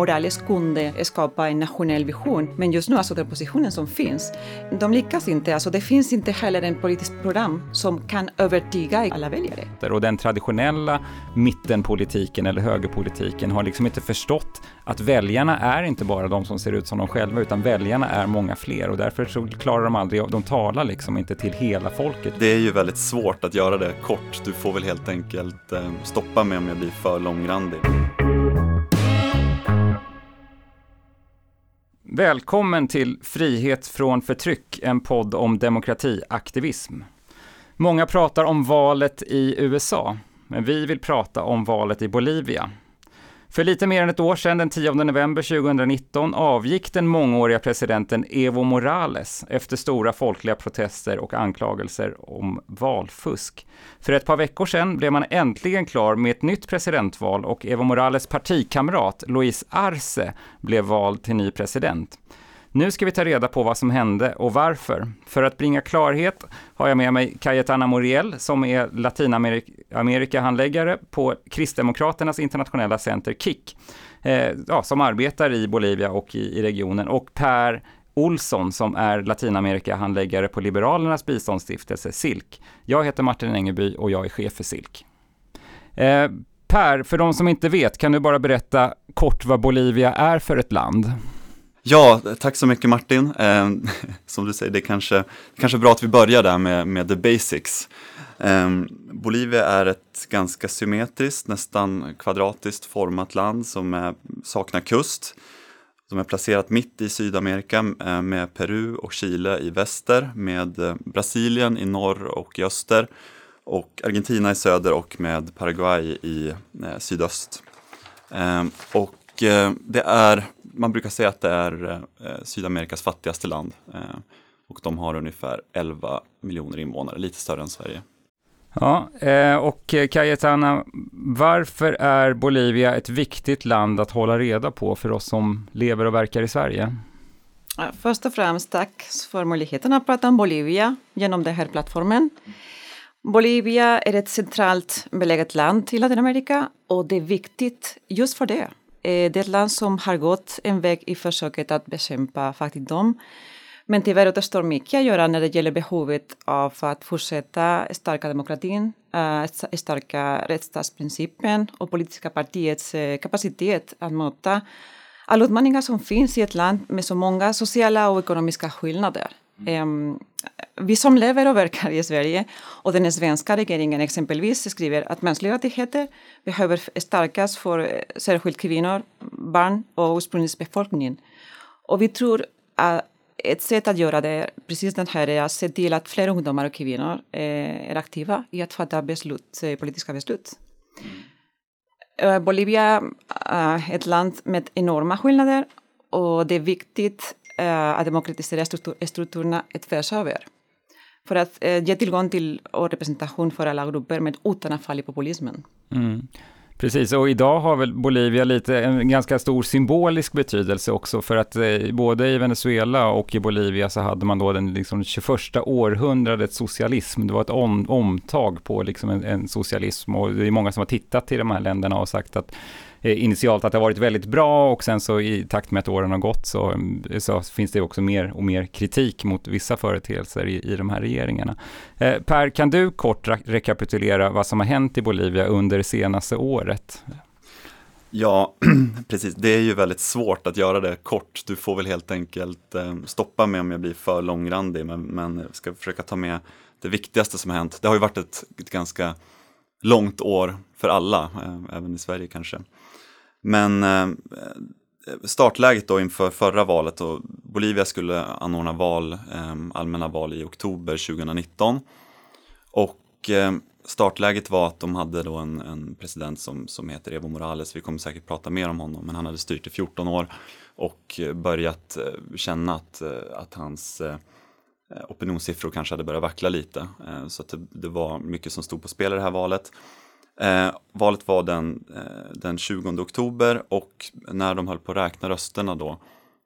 Morales kunde skapa en nationell vision. Men just nu, alltså den positionen som finns, de lyckas inte. Alltså det finns inte heller en politisk program som kan övertyga alla väljare. Och den traditionella mittenpolitiken eller högerpolitiken har liksom inte förstått att väljarna är inte bara de som ser ut som de själva, utan väljarna är många fler och därför så klarar de aldrig, de talar liksom inte till hela folket. Det är ju väldigt svårt att göra det kort. Du får väl helt enkelt eh, stoppa mig om jag blir för långrandig. Välkommen till Frihet från förtryck, en podd om demokratiaktivism. Många pratar om valet i USA, men vi vill prata om valet i Bolivia. För lite mer än ett år sedan, den 10 november 2019, avgick den mångåriga presidenten Evo Morales efter stora folkliga protester och anklagelser om valfusk. För ett par veckor sedan blev man äntligen klar med ett nytt presidentval och Evo Morales partikamrat Luis Arce blev vald till ny president. Nu ska vi ta reda på vad som hände och varför. För att bringa klarhet har jag med mig Cayetana Moriel som är Latinamerika-handläggare på Kristdemokraternas internationella center KIK, eh, ja, som arbetar i Bolivia och i, i regionen, och Per Olsson som är Latinamerika-handläggare på Liberalernas biståndsstiftelse SILK. Jag heter Martin Engeby och jag är chef för SILK. Eh, per, för de som inte vet, kan du bara berätta kort vad Bolivia är för ett land? Ja, tack så mycket Martin. Eh, som du säger, det är kanske, kanske bra att vi börjar där med, med the basics. Eh, Bolivia är ett ganska symmetriskt, nästan kvadratiskt format land som är, saknar kust. Som är placerat mitt i Sydamerika eh, med Peru och Chile i väster, med eh, Brasilien i norr och i öster och Argentina i söder och med Paraguay i eh, sydöst. Ehm, och eh, det är man brukar säga att det är eh, Sydamerikas fattigaste land eh, och de har ungefär 11 miljoner invånare, lite större än Sverige. Ja, eh, och Cayetana, varför är Bolivia ett viktigt land att hålla reda på för oss som lever och verkar i Sverige? Först och främst tack för möjligheten att prata om Bolivia genom den här plattformen. Bolivia är ett centralt beläget land i Latinamerika och det är viktigt just för det. Eh, det är ett land som har gått en väg i försöket att bekämpa fattigdom. Men tyvärr återstår mycket att göra när det gäller behovet av att fortsätta stärka demokratin, eh, stärka eh, rättsstatsprincipen och politiska partiets kapacitet att möta alla utmaningar som finns i ett land med så många sociala och ekonomiska skillnader. Mm. Vi som lever och verkar i Sverige och den svenska regeringen exempelvis skriver att mänskliga rättigheter behöver stärkas för eh, särskilt kvinnor, barn och ursprungsbefolkningen. Och vi tror att ett sätt att göra det, precis den här, är att se till att fler ungdomar och kvinnor eh, är aktiva i att fatta beslut, eh, politiska beslut. Bolivia är ett land med enorma skillnader och det är viktigt Eh, att demokratisera strukturerna tvärs över för att eh, ge tillgång till och representation för alla grupper men utan att falla i populismen. Mm. Precis, och idag har väl Bolivia lite en ganska stor symbolisk betydelse också för att eh, både i Venezuela och i Bolivia så hade man då den liksom, 21 århundradets socialism. Det var ett om, omtag på liksom en, en socialism och det är många som har tittat till de här länderna och sagt att Eh, initialt att det har varit väldigt bra och sen så i takt med att åren har gått så, eh, så finns det också mer och mer kritik mot vissa företeelser i, i de här regeringarna. Eh, per, kan du kort rekapitulera vad som har hänt i Bolivia under det senaste året? Ja, precis. Det är ju väldigt svårt att göra det kort. Du får väl helt enkelt eh, stoppa mig om jag blir för långrandig, men, men jag ska försöka ta med det viktigaste som har hänt. Det har ju varit ett, ett ganska långt år för alla, även i Sverige kanske. Men eh, startläget då inför förra valet och Bolivia skulle anordna val, eh, allmänna val i oktober 2019. Och eh, startläget var att de hade då en, en, president som, som heter Evo Morales, vi kommer säkert prata mer om honom, men han hade styrt i 14 år och börjat känna att, att hans opinionssiffror kanske hade börjat vackla lite. Så att det, det var mycket som stod på spel i det här valet. Eh, valet var den, eh, den 20 oktober och när de höll på att räkna rösterna då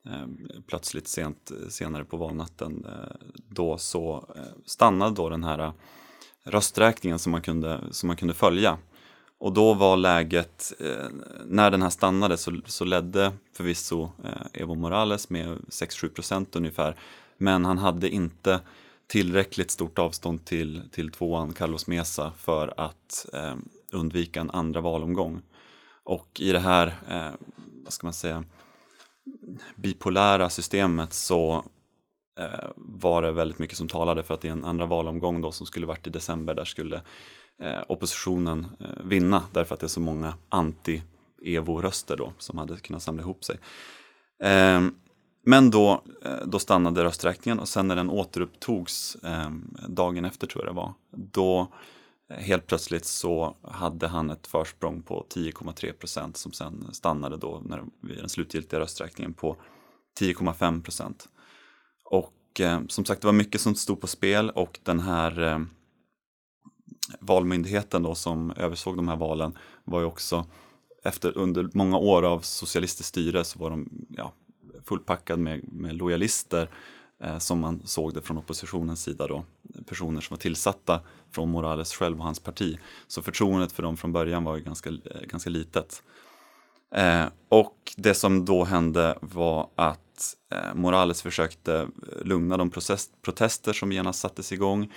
eh, plötsligt sent senare på valnatten eh, då så eh, stannade då den här eh, rösträkningen som man kunde, som man kunde följa. Och då var läget, eh, när den här stannade så, så ledde förvisso eh, Evo Morales med 6-7 procent ungefär. Men han hade inte tillräckligt stort avstånd till, till tvåan Carlos Mesa för att eh, undvika en andra valomgång. Och i det här, eh, vad ska man säga, bipolära systemet så eh, var det väldigt mycket som talade för att i en andra valomgång då som skulle varit i december. Där skulle eh, oppositionen eh, vinna därför att det är så många anti-EVO-röster då som hade kunnat samla ihop sig. Eh, men då, eh, då stannade rösträkningen och sen när den återupptogs eh, dagen efter tror jag det var, då helt plötsligt så hade han ett försprång på 10,3 procent som sen stannade då när, vid den slutgiltiga rösträkningen på 10,5 procent. Och eh, som sagt, det var mycket som stod på spel och den här eh, valmyndigheten då som översåg de här valen var ju också efter under många år av socialistiskt styre så var de ja, fullpackad med, med lojalister eh, Eh, som man såg det från oppositionens sida då. Personer som var tillsatta från Morales själv och hans parti. Så förtroendet för dem från början var ju ganska, eh, ganska litet. Eh, och det som då hände var att eh, Morales försökte eh, lugna de process, protester som genast sattes igång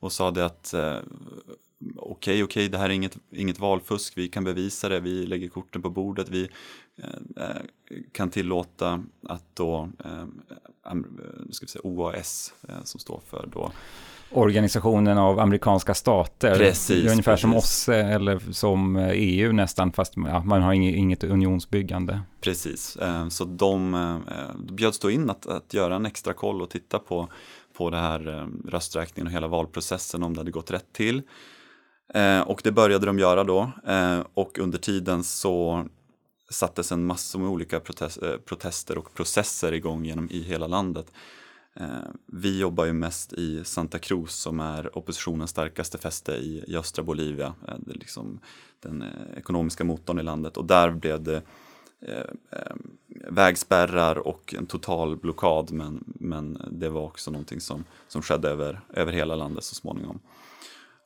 och sa det att eh, okej, okay, okej, okay, det här är inget, inget valfusk, vi kan bevisa det, vi lägger korten på bordet, vi eh, eh kan tillåta att då, eh, ska vi säga, OAS, eh, som står för då Organisationen av amerikanska stater. Precis, ungefär precis. som OSSE eller som EU nästan, fast ja, man har inget, unionsbyggande. Precis, eh, så de eh, bjöds då in att, att göra en extra koll och titta på på det här eh, rösträkningen och hela valprocessen om det hade gått rätt till. Eh, och det började de göra då eh, och under tiden så sattes en massa med olika eh, protester och processer igång genom i hela landet. Eh, vi jobbar ju mest i Santa Cruz som är oppositionens starkaste fäste i, i östra Bolivia. Eh, det är liksom den ekonomiska motorn i landet och där blev det eh, vägspärrar och en total blockad men, men det var också någonting som, som skedde över, över hela landet så småningom.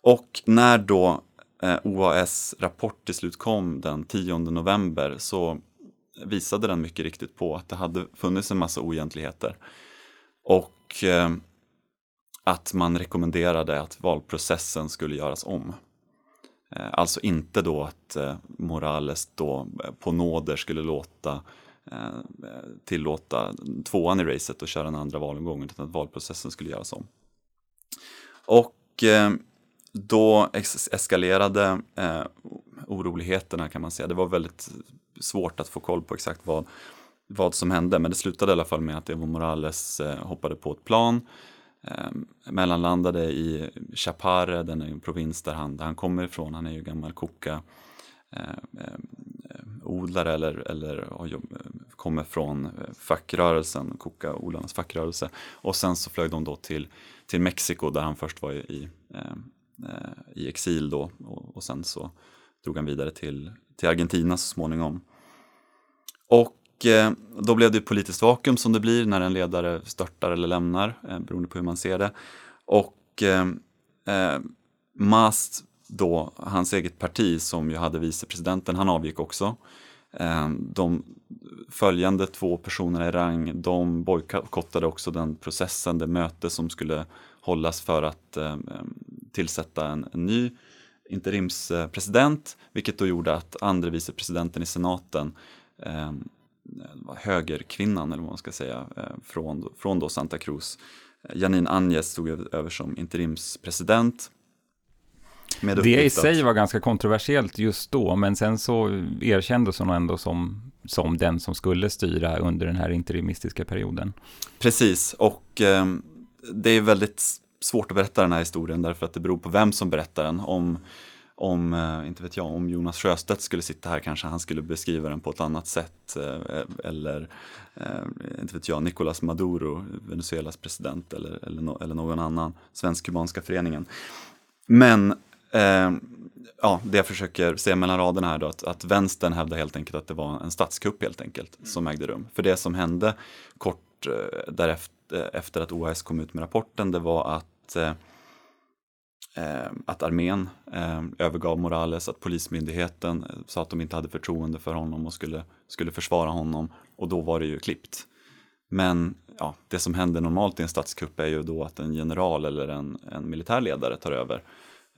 Och när då eh, OAS rapport till slut kom den 10 november så visade den mycket riktigt på att det hade funnits en massa oegentligheter. Och eh, att man rekommenderade att valprocessen skulle göras om. Eh, alltså inte då att eh, Morales då eh, på nåder skulle låta eh, tillåta tvåan i racet och köra en andra valomgång utan att valprocessen skulle göras om. Och eh, då eskalerade eh, oroligheterna kan man säga. Det var väldigt svårt att få koll på exakt vad, vad som hände men det slutade i alla fall med att Evo Morales eh, hoppade på ett plan eh, mellanlandade i Chapare, den är en provins där han, där han kommer ifrån. Han är ju gammal koka eh, eh odlare eller, eller eh, kommer från fackrörelsen, koka-odlarnas fackrörelse. Och sen så flög de då till, till Mexiko där han först var i, eh, Eh, i exil då och, och sen så drog han vidare till, till Argentina så småningom. Och eh, då blev det politiskt vakuum som det blir när en ledare störtar eller lämnar, eh, beroende på hur man ser det. Och eh, eh, Mast, då, hans eget parti som ju hade vicepresidenten, han avgick också. Eh, de följande två personerna i rang, de bojkottade också den processen, det möte som skulle hållas för att eh, tillsätta en, en ny interimspresident, vilket då gjorde att andre vicepresidenten i senaten eh, högerkvinnan, eller vad man ska säga, eh, från, från då Santa Cruz. Janine Agnes stod över som interimspresident. det i sig var ganska kontroversiellt just då, men sen så erkändes hon ändå som, som den som skulle styra under den här interimistiska perioden. Precis, och eh, det är väldigt svårt att berätta den här historien därför att det beror på vem som berättar den. Om om, eh, inte vet jag, om Jonas Sjöstedt skulle sitta här kanske han skulle beskriva den på ett annat sätt. Eh, eller, eh, inte vet jag, Nicolas Maduro, Venezuelas president eller, eller, eller någon annan, Svensk-kubanska föreningen. Men eh, ja, det jag försöker se mellan raderna här då, att, att vänstern hävdar helt enkelt att det var en statskupp helt enkelt som ägde rum. För det som hände kort därefter, Eh, efter att OAS kom ut med rapporten, det var att eh, eh att armén eh, övergav Morales, att polismyndigheten eh, sa att de inte hade förtroende för honom och skulle, skulle försvara honom och då var det ju klippt. Men ja, det som händer normalt i en statskupp är ju då att en general eller en, en militärledare tar över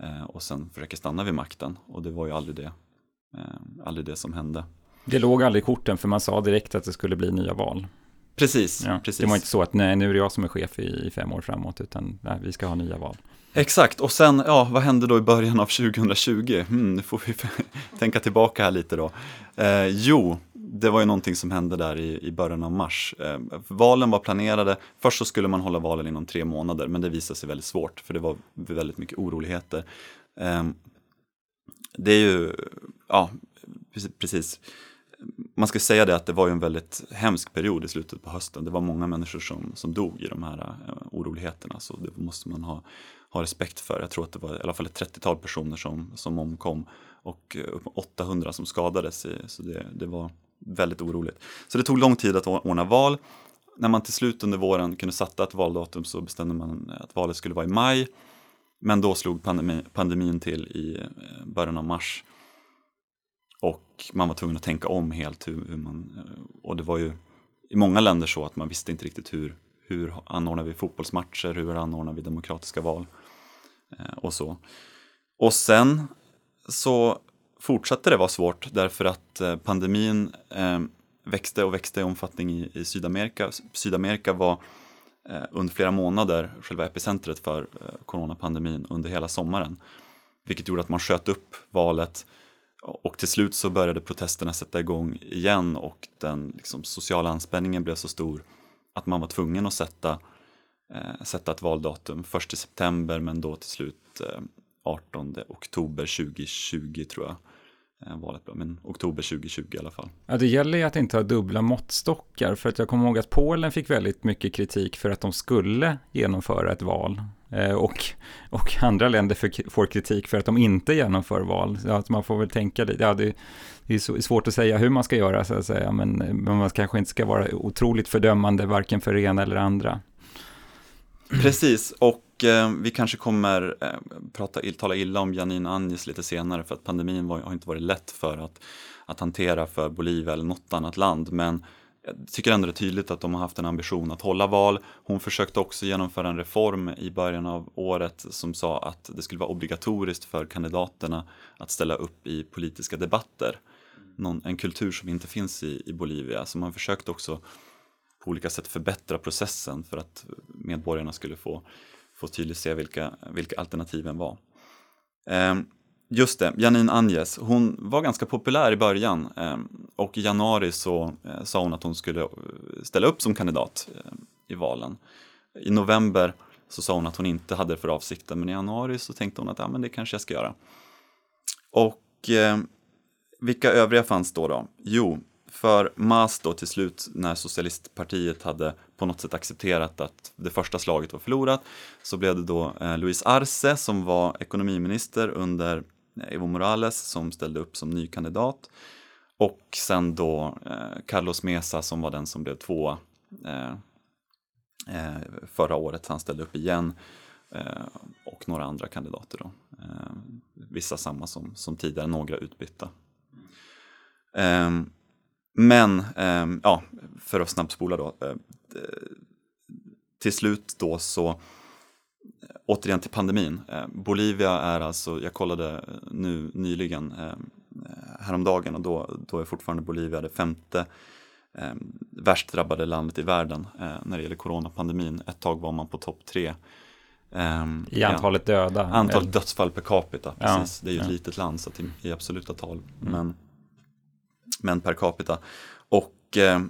eh, och sen försöker stanna vid makten och det var ju aldrig det, eh, aldrig det som hände. Det låg aldrig i korten för man sa direkt att det skulle bli nya val. Precis, ja, precis. Det var inte så att nej, nu är det jag som är chef i, i fem år framåt, utan nej, vi ska ha nya val. Exakt, och sen, ja, vad hände då i början av 2020? Hmm, nu får vi tänka tillbaka här lite då. Eh, jo, det var ju någonting som hände där i, i början av mars. Eh, valen var planerade, först så skulle man hålla valen inom tre månader, men det visade sig väldigt svårt, för det var väldigt mycket oroligheter. Eh, det är ju, ja, precis man ska säga det att det var ju en väldigt hemsk period i slutet på hösten. Det var många människor som, som dog i de här eh, oroligheterna, så det måste man ha, ha respekt för. Jag tror att det var i alla fall ett 30-tal personer som, som omkom och eh, 800 som skadades, i, så det, det var väldigt oroligt. Så det tog lång tid att ordna val. När man till slut under våren kunde sätta ett valdatum så bestämde man att valet skulle vara i maj. Men då slog pandemi, pandemin till i eh, början av mars och man var tvungen att tänka om helt. Hur, hur man, eh, och det var ju i många länder så att man visste inte riktigt hur, hur anordnar vi fotbollsmatcher, hur anordnar vi demokratiska val eh, och så. Och sen så fortsatte det vara svårt därför att eh, pandemin växte och växte i omfattning i, i Sydamerika. Sydamerika var under flera månader själva epicentret för coronapandemin under hela sommaren. Vilket gjorde att man sköt upp valet och till slut så började protesterna sätta igång igen och den liksom, sociala anspänningen blev så stor att man var tvungen att sätta, eh, sätta ett valdatum. Först i september men då till slut eh, 18 oktober 2020 tror jag eh, valet blev, men oktober 2020 i alla fall. Ja, det gäller ju att inte ha dubbla måttstockar, för att jag kommer ihåg att Polen fick väldigt mycket kritik för att de skulle genomföra ett val Eh, och, och andra länder för, får kritik för att de inte genomför val. Så att man får väl tänka lite, ja, det, det är svårt att säga hur man ska göra så att säga, men, men man kanske inte ska vara otroligt fördömande varken för det ena eller andra. Precis, och eh, vi kanske kommer eh, prata, tala illa om Janine Agnes lite senare för att pandemin var, har inte varit lätt för att, att hantera för Bolivia eller något annat land. Men jag tycker ändå det är tydligt att de har haft en ambition att hålla val. Hon försökte också genomföra en reform i början av året som sa att det skulle vara obligatoriskt för kandidaterna att ställa upp i politiska debatter. Någon, en kultur som inte finns i, i Bolivia. Så man försökte också på olika sätt förbättra processen för att medborgarna skulle få, få tydligt se vilka, vilka alternativen var. Um, Just det, Janine Agnes, hon var ganska populär i början ehm, och i januari så eh, sa hon att hon skulle eh, ställa upp som kandidat eh, i valen. I november så sa hon att hon inte hade för avsikten men i januari så tänkte hon att ja, men det kanske jag ska göra. Och eh, vilka övriga fanns då? då? Jo, för MAS då till slut när socialistpartiet hade på något sätt accepterat att det första slaget var förlorat så blev det då eh, Luis Arce som var ekonomiminister under Evo Morales som ställde upp som ny kandidat. Och sen då eh, Carlos Mesa som var den som blev tvåa eh, eh, förra året. Han ställde upp igen. Eh, och några andra kandidater då. Eh, vissa samma som, som tidigare, några utbytta. Ehm, men, ehm, ja, för att snabbspola då. Eh, till slut då så återigen till pandemin. Eh, Bolivia är alltså, jag kollade nu nyligen eh, häromdagen och då, då är fortfarande Bolivia det femte eh, värst drabbade landet i världen eh, när det gäller coronapandemin. Ett tag var man på topp tre. Eh, I antalet döda? Antalet dödsfall per capita, precis. Ja, det är ju ett ja. litet land så i, i absoluta tal. Mm. Men, men per capita. Och eh,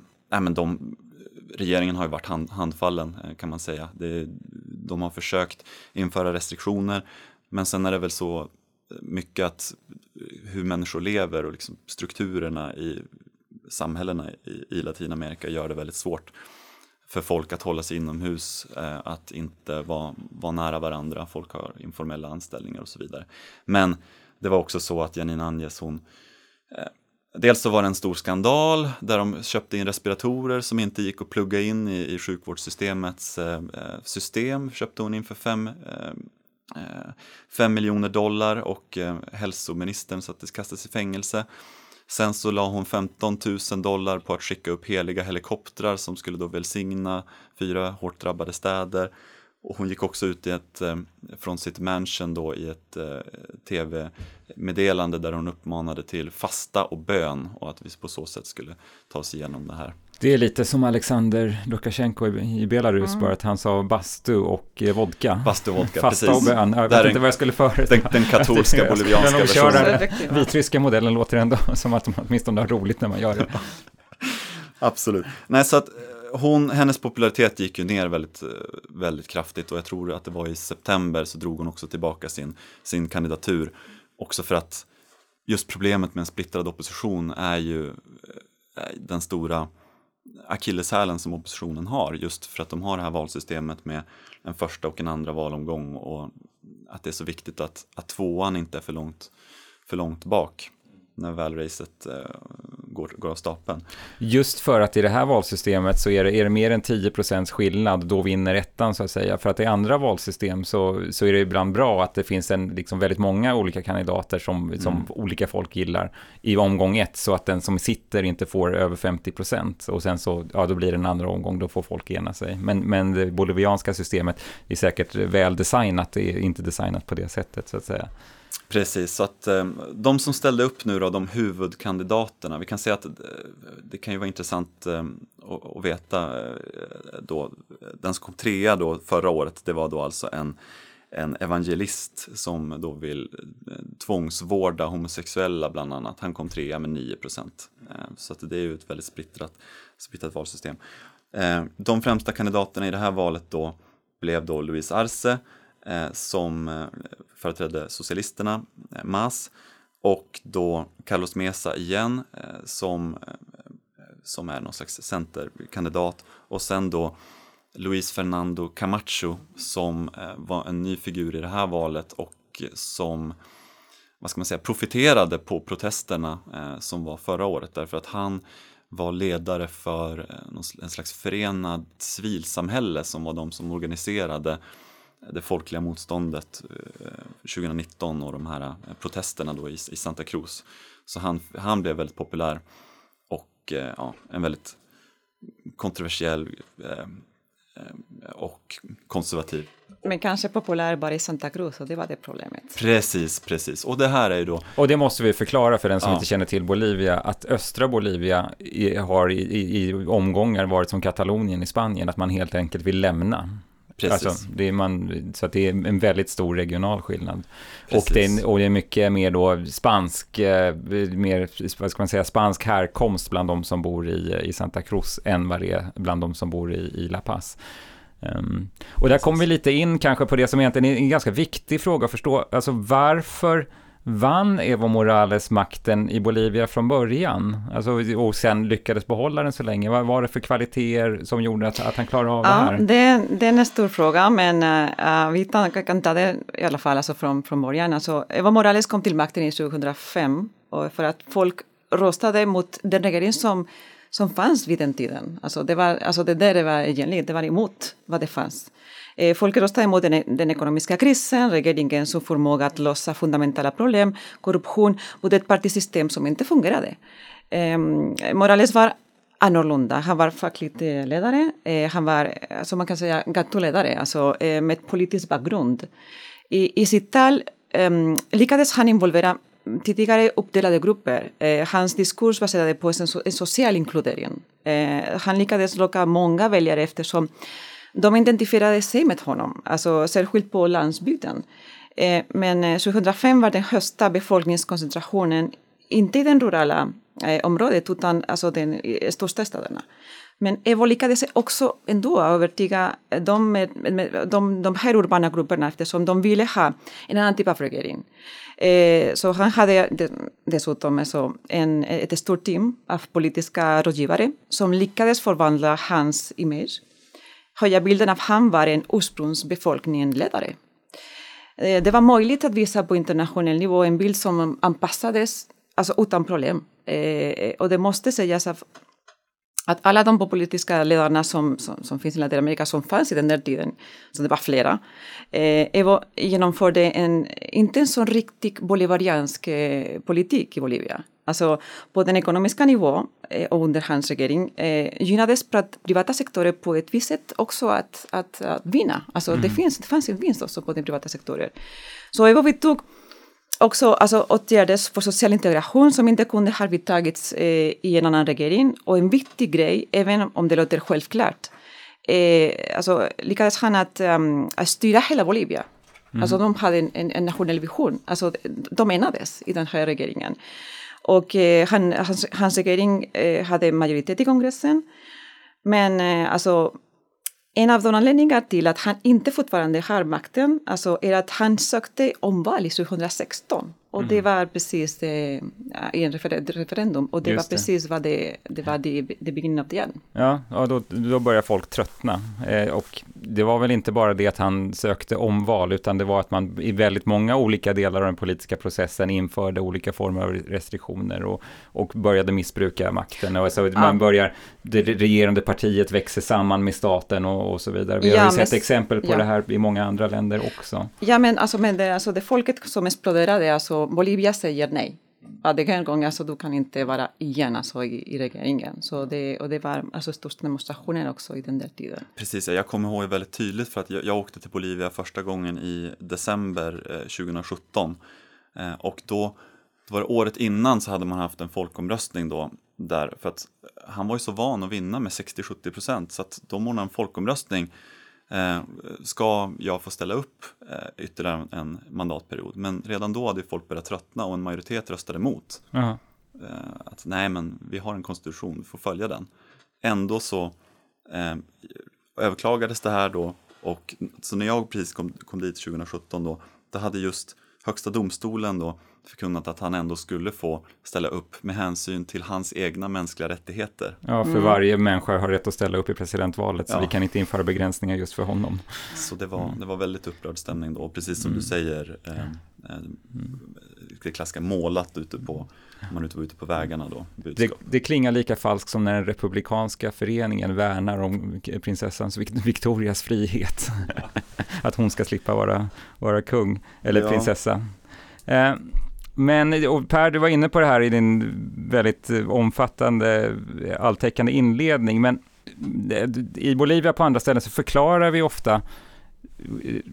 men de regeringen har ju varit hand, handfallen eh, kan man säga. Det, de har försökt införa restriktioner men sen är det väl så mycket att hur människor lever och liksom strukturerna i samhällena i, i Latinamerika gör det väldigt svårt för folk att hålla sig inomhus, eh, att inte vara, vara nära varandra, folk har informella anställningar och så vidare. Men det var också så att Janine Anjes, hon eh, Dels så var det en stor skandal där de köpte in respiratorer som inte gick att plugga in i, i sjukvårdssystemets eh, eh system. Köpte hon in för 5 5 eh, eh, miljoner dollar och hälsoministern sattes kastas i fängelse. Sen så la hon 15 000 dollar på att skicka upp heliga helikoptrar som skulle då välsigna fyra hårt drabbade städer. Och hon gick också ut i ett, eh, från sitt mansion då i ett eh, tv-meddelande där hon uppmanade till fasta och bön och att vi på så sätt skulle ta oss igenom det här. Det är lite som Alexander Lukasjenko i Belarus, mm. bara att han sa bastu och eh, vodka. Bastu och vodka, Fasta precis. och bön, jag vet inte vad jag skulle föreslå. Den, den katolska bolivianska versionen. Den vitryska modellen låter ändå som att man åtminstone har roligt när man gör det. Absolut. Nej, så att hon, hennes popularitet gick ju ner väldigt, eh, väldigt kraftigt och jag tror att det var i september så drog hon också tillbaka sin, sin kandidatur. Också för att just problemet med en splittrad opposition är ju eh, eh, den stora akilleshälen som oppositionen har just för att de har det här valsystemet med en första och en andra valomgång och att det är så viktigt att, att tvåan inte är för långt, för långt bak när väl racet eh, går, går av stapeln. Just för att i det här valsystemet så är det, är det mer än 10% skillnad, då vinner ettan så att säga. För att i andra valsystem så, så är det ibland bra att det finns en, liksom väldigt många olika kandidater som, som mm. olika folk gillar i omgång ett, så att den som sitter inte får över 50% och sen så, ja då blir det en andra omgång, då får folk ena sig. Men, men det bolivianska systemet är säkert väl designat, det är inte designat på det sättet så att säga. Precis, så att ehm, de som ställde upp nu då, de huvudkandidaterna, vi kan säga att eh, det kan ju vara intressant ehm, att veta eh, då, den som kom trea då förra året, det var då alltså en, en evangelist som då vill eh, tvångsvårda homosexuella bland annat. Han kom trea med 9 procent. Ehm, så att det är ju ett väldigt splittrat, splittrat valsystem. De främsta kandidaterna i det här valet då blev då Luis Arce Eh, som eh, företrädde socialisterna, eh, MAS, och då Carlos Mesa igen som, som är någon slags centerkandidat. Och sen då Luis Fernando Camacho som var en ny figur i det här valet och som vad ska man säga, profiterade på protesterna som var förra året. Därför att han var ledare för en slags förenad civilsamhälle som var de som organiserade det folkliga motståndet 2019 eh, och de här eh, protesterna då i, Santa Cruz. Så han, han blev väldigt populär och eh, ja, en väldigt kontroversiell och konservativ. Men kanske populär bara i Santa Cruz och det var det problemet. Precis, precis. Och det här är ju då... Och det måste vi förklara för den som ja. inte känner till Bolivia, att östra Bolivia har i, i, i omgångar varit som Katalonien i Spanien, att man helt enkelt vill lämna. Precis. Alltså, det är man, så det är en väldigt stor regional skillnad. Och det, är, och det är mycket mer då spansk, eh, mer, vad ska man säga, spansk härkomst bland de som bor i, i Santa Cruz än vad det är bland de som bor i, i La Paz. Um, och där kommer vi lite in kanske på det som egentligen är en ganska viktig fråga att förstå. Alltså varför vann Evo Morales makten i Bolivia från början? Alltså, och sen lyckades behålla den så länge. Vad var det för kvaliteter som gjorde att, att han klarade av ja, det här? Det, det är en stor fråga, men uh, vi kan ta det i alla fall alltså från, från början. Alltså, Evo Morales kom till makten i 2005 och för att folk röstade mot den regering som som fanns vid den tiden. Alltså det, var, alltså det där var egentligen, det var emot vad det fanns. Eh, folket folk röstade emot den, e-, den ekonomiska krisen, regeringens oförmåga att lösa fundamentala problem, korruption och ett partisystem som inte fungerade. Eh, Morales var annorlunda. Han var facklig eh, ledare, eh, han var, alltså man kan säga, gatuledare, alltså eh, med politisk bakgrund. I, i sitt tal eh, lyckades han involvera tidigare uppdelade grupper. Eh, hans diskurs baserade på en, en social inkludering. Eh, han lyckades locka många väljare eftersom de identifierade sig med honom, alltså särskilt på landsbygden. Eh, men eh, 2005 var den högsta befolkningskoncentrationen inte i det rurala eh, området utan alltså den städerna. Men Evo lyckades också ändå övertyga de, med, med, de, de här urbana grupperna eftersom de ville ha en annan typ av regering. Eh, så han hade dessutom alltså en, ett stort team av politiska rådgivare som lyckades förvandla hans image höja bilden av han var en ursprungsbefolkningsledare. ledare. Eh, det var möjligt att visa på internationell nivå en bild som anpassades alltså utan problem. Eh, eh, och det måste sägas att att alla de politiska ledarna som, som, som, finns i Latinamerika som fanns i den där tiden, så det var flera, eh, genomförde en, inte en sån riktig bolivariansk eh, politik i Bolivia. Alltså på den ekonomiska nivån eh, och under hans regering eh, gynnades privata sektorer på ett visst sätt också att, att, att vinna. Alltså mm. det, finns, det fanns en vinst också på den privata sektorer. Så Evo vidtog också alltså, åtgärder för social integration som inte kunde ha vidtagits eh, i en annan regering. Och en viktig grej, även om det låter självklart, eh, alltså, lyckades han att, um, att styra hela Bolivia. Mm. Alltså de hade en, en, en, nationell vision, alltså de enades i den här regeringen. Och eh, han, hans, hans regering eh, hade majoritet i kongressen. Men eh, alltså en av de anledningar till att han inte fortfarande har makten alltså, är att han sökte omval i 2016. Och mm. det var precis det, i en refer referendum. Och det Just var precis det. vad det, det var det, det beginning of the end. Ja, ja då, då börjar folk tröttna. Eh, och det var väl inte bara det att han sökte omval, utan det var att man i väldigt många olika delar av den politiska processen införde olika former av restriktioner och, och började missbruka makten. Och ja. Man börjar, det regerande partiet växer samman med staten och, och så vidare. Vi ja, har ju sett men, exempel på ja. det här i många andra länder också. Ja, men alltså, men det, alltså det folket som exploderade, alltså Bolivia säger nej. Mm. Ja, det en gång, alltså, du kan inte vara igen alltså, i, i regeringen. Så det, och det var alltså, största demonstrationer också i den där tiden. Precis, jag kommer ihåg väldigt tydligt för att jag, jag åkte till Bolivia första gången i december eh, 2017. Eh, och då, då var det året innan så hade man haft en folkomröstning då där, för att han var ju så van att vinna med 60-70 procent så att de ordnade en folkomröstning eh, ska jag få ställa upp eh, ytterligare en mandatperiod. Men redan då hade folk börjat tröttna och en majoritet röstade emot. Eh, att nej, men vi har en konstitution, vi får följa den. Ändå så eh, överklagades det här då och så när jag precis kom, kom dit 2017 då, då hade just Högsta domstolen då förkunnat att han ändå skulle få ställa upp med hänsyn till hans egna mänskliga rättigheter. Ja, för mm. varje människa har rätt att ställa upp i presidentvalet, så ja. vi kan inte införa begränsningar just för honom. Så det var, mm. det var väldigt upprörd stämning då, precis som mm. du säger, eh, det klassiska målat ute på man var ute på vägarna då. Det, det, klingar lika falskt som när den republikanska föreningen värnar om prinsessans Victorias frihet. att hon ska slippa vara, vara kung eller ja. prinsessa. Eh, men Per, du var inne på det här i din väldigt omfattande alltäckande inledning, men eh, i Bolivia på andra ställen så förklarar vi ofta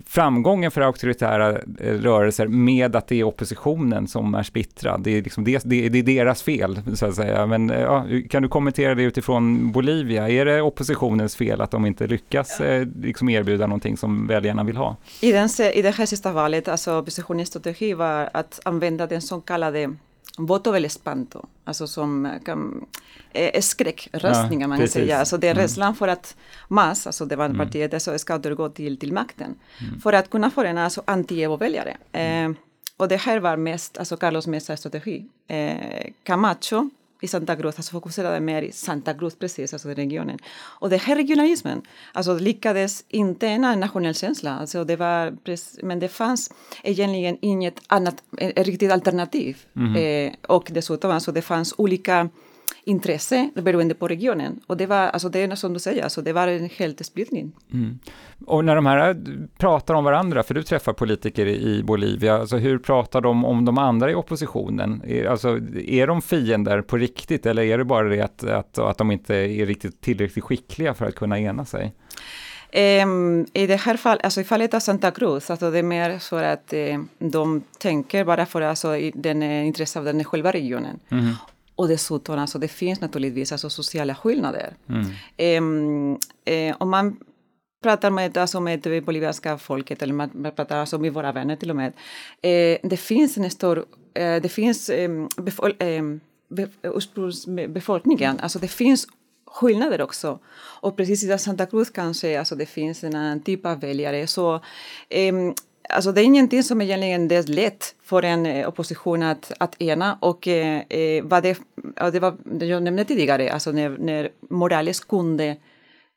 framgången för auktoritära eh, rörelser med att det är oppositionen som är splittrad. Det är, liksom det, det, det är deras fel, så att säga. Men eh, ja, kan du kommentera det utifrån Bolivia? Är det oppositionens fel att de inte lyckas ja. liksom erbjuda någonting som väljarna vill ha? I, den, I det här sista valet, alltså oppositionens strategi var att använda den så kallade voto del espanto, alltså som kan, eh, skräckröstningar ja, man kan säga. Alltså det är mm. rädslan för att MAS, alltså det var mm. partiet, alltså ska återgå till, till makten. Mm. För att kunna förena alltså anti-Evo-väljare. Eh, och det här var mest, alltså Carlos Mesas strategi. Eh, Camacho i Santa Cruz, alltså fokuserade mer i Santa Cruz precis, alltså regionen. Och den här regionalismen, alltså lyckades inte en nationell känsla, alltså det var, men det fanns egentligen inget annat, ett riktigt alternativ. Mm. Eh, och dessutom, alltså det fanns olika intresse beroende på regionen. Och det var, alltså det är som du säger, alltså det var en helt splittring. Mm. Och när de här pratar om varandra, för du träffar politiker i Bolivia, alltså hur pratar de om de andra i oppositionen? Är, alltså, är de fiender på riktigt eller är det bara det att, att, att de inte är riktigt tillräckligt skickliga för att kunna ena sig? Um, I det här fallet, alltså i fallet av Santa Cruz, alltså det är mer så att eh, de tänker bara för alltså, den intresse av den själva regionen. Mm. Och dessutom, alltså, det finns naturligtvis alltså, sociala skillnader. Mm. Um, eh, om man pratar med, alltså, med det bolivianska folket, eller man pratar alltså, med våra vänner till och med, eh, det finns en stor, eh, det finns eh, eh, be, ursprungsbefolkningen, alltså det finns skillnader också. Och precis i Santa Cruz kanske alltså det finns en annan typ av väljare. Så eh, Alltså det är ingenting som egentligen är lätt för en eh, opposition att, att ena. Och eh, eh vad det, det var det jag nämnde tidigare, alltså när, när Morales kunde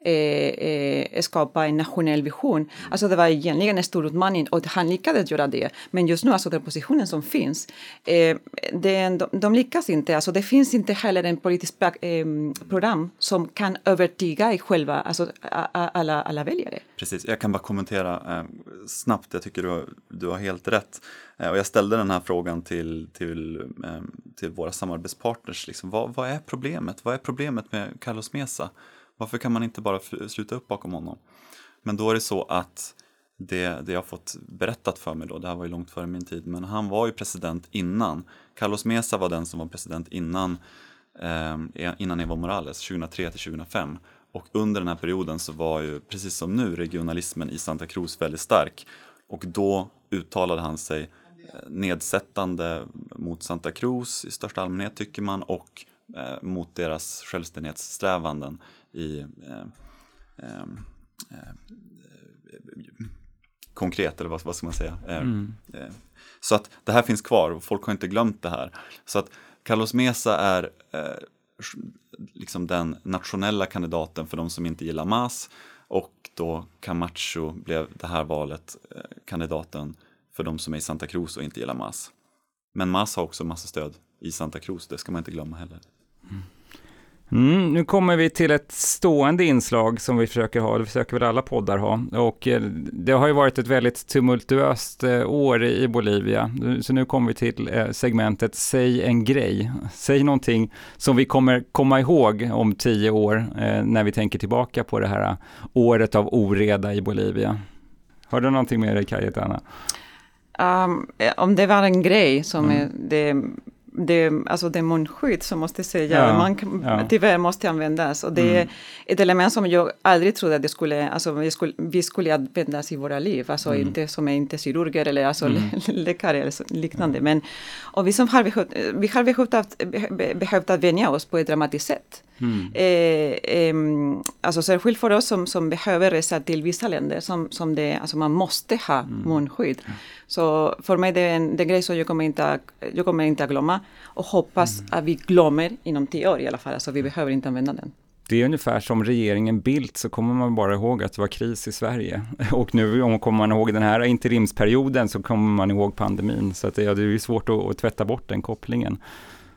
eh, eh, skapa en nationell vision. Alltså det var egentligen en stor utmaning och han lyckades göra det. Men just nu, alltså den positionen som finns, eh, den, de, de lyckas inte. Alltså det finns inte heller en politisk eh, program som kan övertyga i själva, alltså alla, alla väljare. Precis, jag kan bara kommentera eh, snabbt. Jag tycker du har, du har helt rätt. Eh, och jag ställde den här frågan till, till, eh, till våra samarbetspartners. Liksom, vad, vad är problemet? Vad är problemet med Carlos Mesa? Varför kan man inte bara sluta upp bakom honom? Men då är det så att det, det jag fått berättat för mig då, det här var ju långt före min tid, men han var ju president innan. Carlos Mesa var den som var president innan, eh, innan Evo Morales, 2003 till 2005. Och under den här perioden så var ju, precis som nu, regionalismen i Santa Cruz väldigt stark. Och då uttalade han sig eh, nedsättande mot Santa Cruz i största allmänhet tycker man och eh, mot deras självständighetssträvanden i eh, eh, eh, konkret, eller vad, vad ska man säga? Eh, mm. Så att det här finns kvar och folk har inte glömt det här. Så att Carlos Mesa är liksom den nationella kandidaten för de som inte gillar MAS och då Camacho blev det här valet kandidaten för de som är i Santa Cruz och inte gillar MAS. Men MAS har också massa stöd i Santa Cruz, det ska man inte glömma heller. Mm. Nu kommer vi till ett stående inslag som vi försöker ha, det försöker väl alla poddar ha. Och eh, det har ju varit ett väldigt tumultuöst eh, år i Bolivia. Så nu kommer vi till eh, segmentet Säg en grej. Säg någonting som vi kommer komma ihåg om tio år när vi tänker tillbaka på det här året av oreda i Bolivia. Har du någonting med dig Kajetana? Um, om det var en grej som mm. är, det det, alltså det munskydd som måste säga, ja, man ja. tyvärr måste användas. Och det mm. är ett element som jag aldrig trodde att det skulle, alltså vi skulle, vi skulle användas i våra liv. Alltså mm. inte som är inte kirurger eller alltså mm. läkare eller liknande. Men, och vi som har behövt, vi har behövt, att, behövt att vänja oss på ett dramatiskt sätt. Mm. Eh, eh, alltså särskilt för oss som, som behöver resa till vissa länder som, som det, alltså man måste ha mm. munskydd. Så för mig det är en, det är en grej som jag kommer inte, jag kommer inte att glömma och hoppas mm. att vi glömmer inom tio år i alla fall. Alltså vi behöver inte använda den. Det är ungefär som regeringen Bildt så kommer man bara ihåg att det var kris i Sverige. Och nu om kommer man ihåg den här interimsperioden så kommer man ihåg pandemin. Så att det, ja, det är svårt att, att tvätta bort den kopplingen.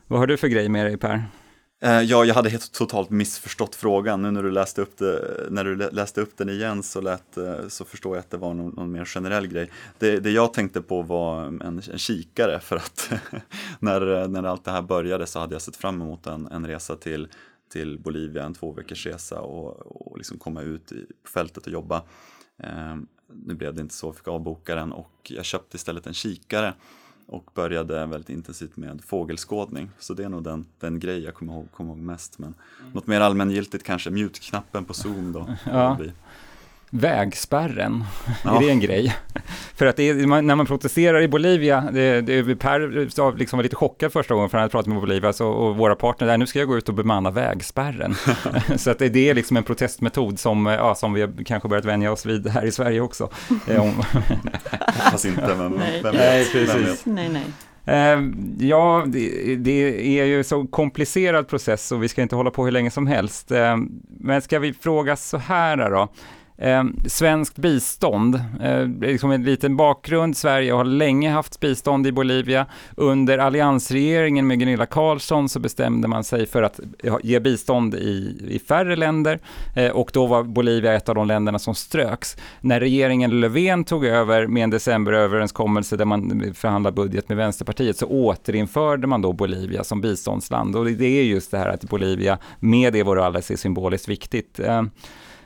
Vad har du för grej med dig Per? Eh, ja, jag hade helt totalt missförstått frågan. Nu när du läste upp, det, när du läste upp den igen så, lät, eh, så förstår jag att det var någon, någon mer generell grej. Det, det, jag tänkte på var en, en kikare för att när, när allt det här började så hade jag sett fram emot en, en resa till, till Bolivia, en två veckors resa och, och liksom komma ut i, på fältet och jobba. Eh, nu blev det inte så, jag fick avboka den och jag köpte istället en kikare och började väldigt intensivt med fågelskådning. Så det är nog den, den grej jag kommer ihåg, kommer ihåg mest. Men mm. något mer allmängiltigt kanske, mute-knappen på Zoom då. Ja vägspärren, ja. är det en grej? För att är, när man protesterar i Bolivia, det, det, Per liksom var lite chockad första gången för han hade pratat med Bolivia så, och våra partner där, nu ska jag gå ut och bemanna vägspärren. så att det är liksom en protestmetod som, ja, som vi kanske börjat vänja oss vid här i Sverige också. Fast inte, men nej. vem vet? Nej, precis. Nej, nej. Uh, ja, det, det, är ju så komplicerad process och vi ska inte hålla på hur länge som helst. Uh, men ska vi fråga så här då? Eh, svenskt bistånd, eh, liksom en liten bakgrund. Sverige har länge haft bistånd i Bolivia. Under alliansregeringen med Gunilla Carlsson så bestämde man sig för att ge bistånd i, i färre länder eh, och då var Bolivia ett av de länderna som ströks. När regeringen Löfven tog över med en decemberöverenskommelse där man förhandlade budget med Vänsterpartiet så återinförde man då Bolivia som biståndsland och det är just det här att Bolivia med det Morales är symboliskt viktigt. Ehm,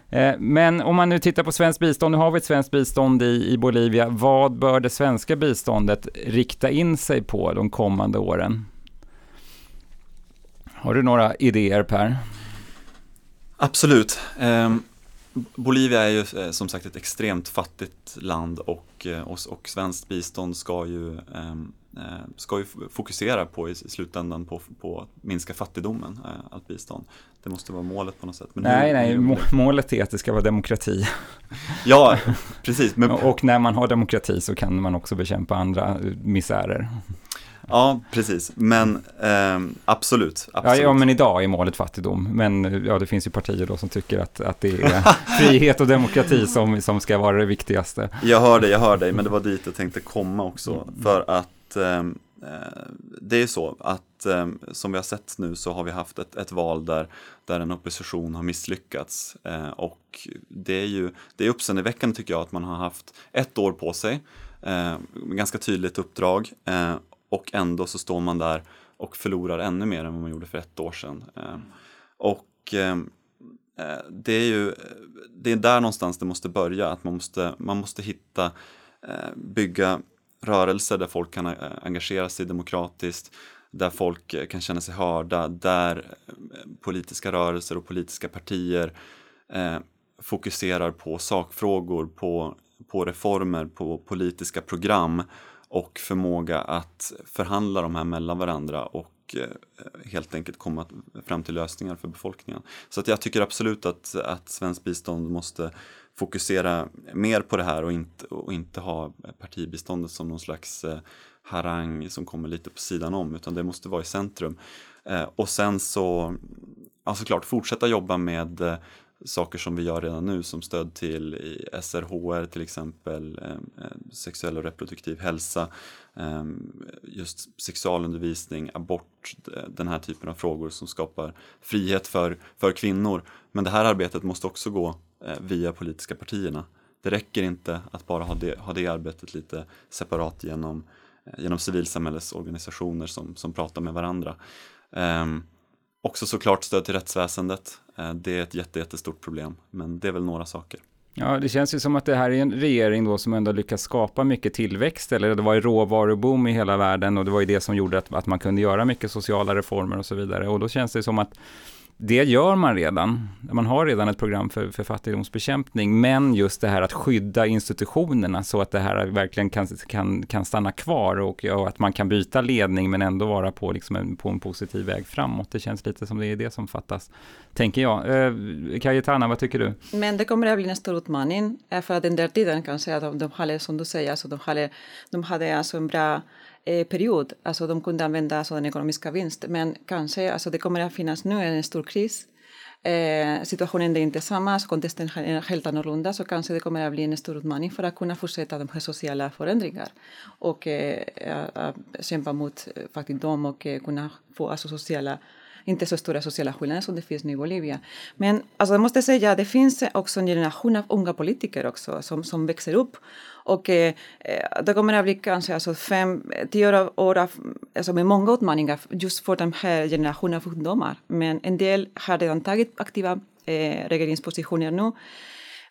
Eh, men om man nu tittar på svenskt bistånd, nu har vi ett svenskt bistånd i, i Bolivia. Vad bör det svenska biståndet rikta in sig på de kommande åren? Har du några idéer Per? Absolut. Ehm, Bolivia är ju eh, som sagt ett extremt fattigt land och, eh, och, och svenskt bistånd ska ju ehm, Eh, ska ju fokusera på i slutändan på, på att minska fattigdomen, allt bistånd. Det måste vara målet på något sätt. Men nej, hur, nej, hur målet är att det ska vara demokrati. Ja, precis. Men... och när man har demokrati så kan man också bekämpa andra misärer. Ja, precis. Men eh, absolut. absolut. Ja, ja, men idag är målet fattigdom. Men ja, det finns ju partier då som tycker att, att det är frihet och demokrati som, som ska vara det viktigaste. Jag hör dig, jag hör dig, men det var dit jag tänkte komma också. För att ehm, eh, det är så att eh, som vi har sett nu så har vi haft ett, ett val där, där en opposition har misslyckats. Eh, och det är ju det är uppseendeväckande tycker jag att man har haft ett år på sig, eh, ganska tydligt uppdrag eh, och ändå så står man där och förlorar ännu mer än vad man gjorde för ett år sedan. Ehm, och ehm, eh, det är ju det är där någonstans det måste börja, att man måste, man måste hitta, eh, bygga rörelser där folk kan eh, engagera sig demokratiskt, där folk kan känna sig hörda, där politiska rörelser och politiska partier fokuserar på sakfrågor, på, på reformer, på politiska program och förmåga att förhandla de här mellan varandra och eh, helt enkelt komma fram till lösningar för befolkningen. Så att jag tycker absolut att, att svenskt bistånd måste fokusera mer på det här och inte, och inte ha partibiståndet som någon slags eh, harang som kommer lite på sidan om, utan det måste vara i centrum. Eh, och sen så, ja såklart, fortsätta jobba med saker som vi gör redan nu som stöd till i SRHR till exempel, eh, eh, sexuell och reproduktiv hälsa, eh, just sexualundervisning, abort, den här typen av frågor som skapar frihet för, för kvinnor. Men det här arbetet måste också gå via politiska partierna. Det räcker inte att bara ha det, ha det arbetet lite separat genom, genom civilsamhällesorganisationer som, som pratar med varandra. Ehm, också såklart stöd till rättsväsendet. Eh, det är ett jätte, jättestort problem, men det är väl några saker. Ja, det känns ju som att det här är en regering då som ändå lyckas skapa mycket tillväxt, eller det var ju råvaruboom i hela världen och det var ju det som gjorde att, att man kunde göra mycket sociala reformer och så vidare. Och då känns det som att det gör man redan. Man har redan ett program för, för fattigdomsbekämpning, men just det här att skydda institutionerna så att det här verkligen kan, kan, kan stanna kvar och, och att man kan byta ledning men ändå vara på, liksom en, på en positiv väg framåt. Det känns lite som det är det som fattas, tänker jag. Eh, Kajetana, vad tycker du? Men det kommer att bli en stor utmaning, eh, för att den där tiden kanske att de, de hade, som du säger, alltså de hade, de hade alltså en bra eh, period. Alltså de kunde använda alltså, den ekonomiska vinst. Men kanske, alltså det kommer att finnas nu en stor kris. Eh, situationen är inte samma, så kontexten är helt annorlunda, så kanske det kommer att bli en stor utmaning för att kunna fortsätta de här sociala förändringarna och eh, kämpa mot eh, fattigdom och eh, kunna få alltså, sociala inte så stora sociala skillnader som det finns nu i Bolivia. Men alltså, jag måste säga att det finns också en generation av unga politiker också som, som växer upp och eh, eh det kommer att bli kanske alltså fem, tio år av, alltså med många utmaningar just för den här generationen av ungdomar. Men en del har redan tagit aktiva eh, regeringspositioner nu.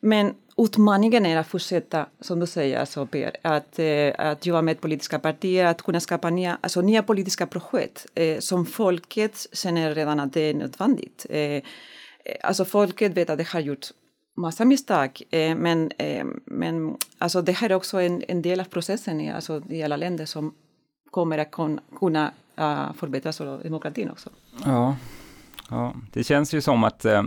Men utmaningen är att fortsätta, som du säger, alltså, Per, att, eh, att jobba med politiska partier, att kunna skapa nya, alltså, nya politiska projekt eh, som folket känner redan att det är nödvändigt. Eh, eh, alltså folket vet att det har gjort massa misstag, eh, men, eh, men alltså, det här är också en, en del av processen i, alltså, i alla länder som kommer att kun, kunna eh, uh, förbättra demokratin också. Ja, ja, det känns ju som att eh,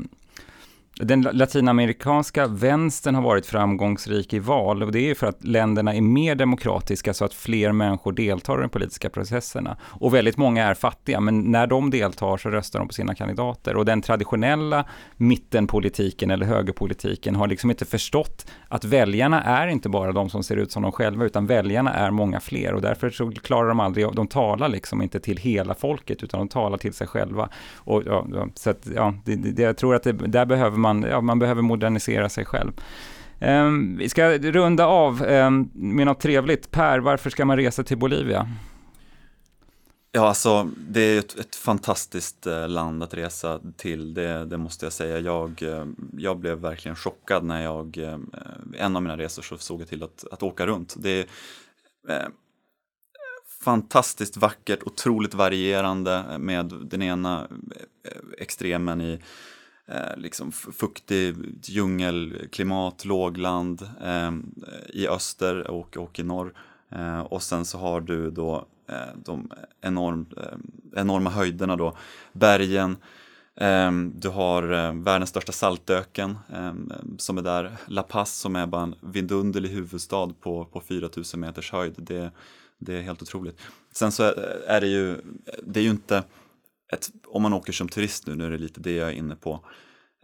den latinamerikanska vänstern har varit framgångsrik i val och det är för att länderna är mer demokratiska så att fler människor deltar i de politiska processerna. Och väldigt många är fattiga, men när de deltar så röstar de på sina kandidater. Och den traditionella mittenpolitiken eller högerpolitiken har liksom inte förstått att väljarna är inte bara de som ser ut som de själva, utan väljarna är många fler och därför så klarar de aldrig, de talar liksom inte till hela folket, utan de talar till sig själva. Och, ja, så att, ja, det, det, jag tror att det, där behöver man man, ja, man behöver modernisera sig själv. Um, vi ska runda av um, med något trevligt. Per, varför ska man resa till Bolivia? Ja, alltså det är ett, ett fantastiskt eh, land att resa till, det, det, måste jag säga. Jag, eh, jag blev verkligen chockad när jag, eh, en av mina resor så såg jag till att, att åka runt. Det är eh, fantastiskt vackert, otroligt varierande med den ena extremen i eh, liksom fuktig djungelklimat, lågland eh, i öster och, och i norr. Eh, och sen så har du då eh, de enorm, eh, enorma höjderna då, bergen, eh, du har eh, världens största saltöken eh, som är där, La Paz som är bara en vidunderlig huvudstad på, på 4000 meters höjd. Det, det är helt otroligt. Sen så är det ju, det är ju inte, ett, om man åker som turist nu, nu är det lite det jag är inne på,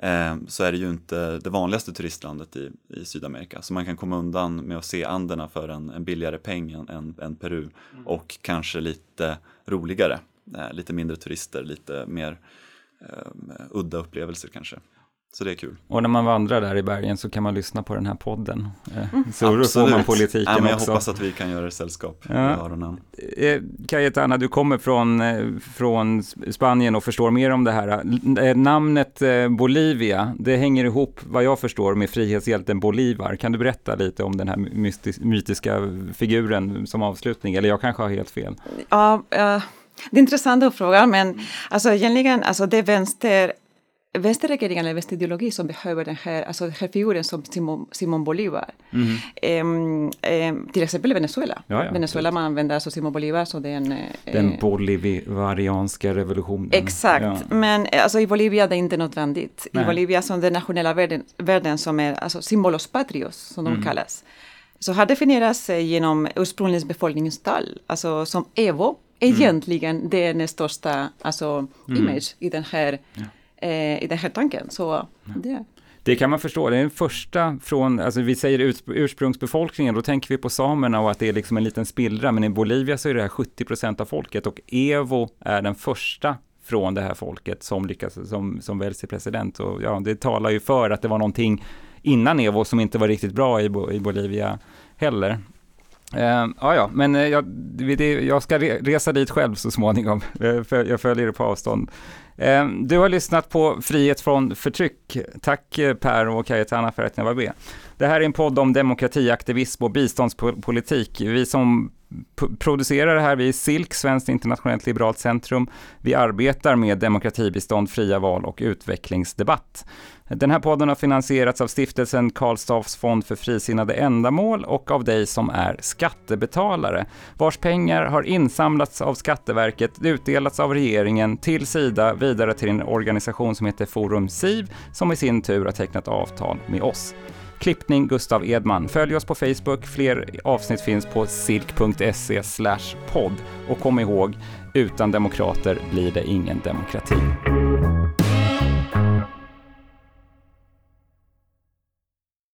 eh, så är det ju inte det vanligaste turistlandet i, i Sydamerika. Så man kan komma undan med att se Anderna för en, en billigare peng än, än, Peru mm. och kanske lite roligare, eh, lite mindre turister, lite mer eh, udda upplevelser kanske. Så det är kul. Och när man vandrar där i bergen så kan man lyssna på den här podden. Eh, mm. Så då får man politiken ja, men jag också. hoppas att vi kan göra sällskap ja. öronen. Eh, Cayetana, du kommer från, eh, från Spanien och förstår mer om det här. Namnet Bolivia, det hänger ihop, vad jag förstår, med frihetshjälten Bolivar. Kan du berätta lite om den här mytiska figuren som avslutning? Eller jag kanske har helt fel. Ja, uh, det är intressant fråga, men alltså egentligen, alltså det vänster vänsterregeringen eller västideologi som behöver den här, alltså den här figuren som Simon, Simon Bolivar. Mm. Um, um, till exempel Venezuela. Ja, ja, Venezuela man använder alltså Simon Bolivar så det är en... Eh, den bolivarianska revolutionen. Exakt, ja. men alltså i Bolivia det är inte nödvändigt. Nej. I Bolivia som den nationella världen, världen som är alltså symbolos patrios som de mm. kallas. Så har definierats genom ursprungligen befolkningstal, alltså som Evo, mm. egentligen är den största alltså, mm. image i den här eh, i den här tanken. Så det. Det kan man förstå, det är den första från, alltså vi säger ursprungsbefolkningen, då tänker vi på samerna och att det är liksom en liten spillra, men i Bolivia så är det här 70 procent av folket och Evo är den första från det här folket som lyckas, som, som väljs till president. Och ja, det talar ju för att det var någonting innan Evo som inte var riktigt bra i, i Bolivia heller. Uh, ja, ja, men uh, jag, det, jag ska re, resa dit själv så småningom. Uh, för, jag följer det på avstånd. Ehm, du har lyssnat på Frihet från förtryck. Tack eh, Per och Cayetana för att ni var med. Det här är en podd om demokratiaktivism och biståndspolitik. Vi som producerar det här, vi är SILK, Svenskt internationellt liberalt centrum. Vi arbetar med demokratibistånd, fria val och utvecklingsdebatt. Den här podden har finansierats av stiftelsen Karl Staffs fond för frisinnade ändamål och av dig som är skattebetalare, vars pengar har insamlats av Skatteverket, utdelats av regeringen till Sida, vidare till en organisation som heter Forum SIV, som i sin tur har tecknat avtal med oss. Klippning Gustav Edman. Följ oss på Facebook. Fler avsnitt finns på silk.se podd. Och kom ihåg, utan demokrater blir det ingen demokrati.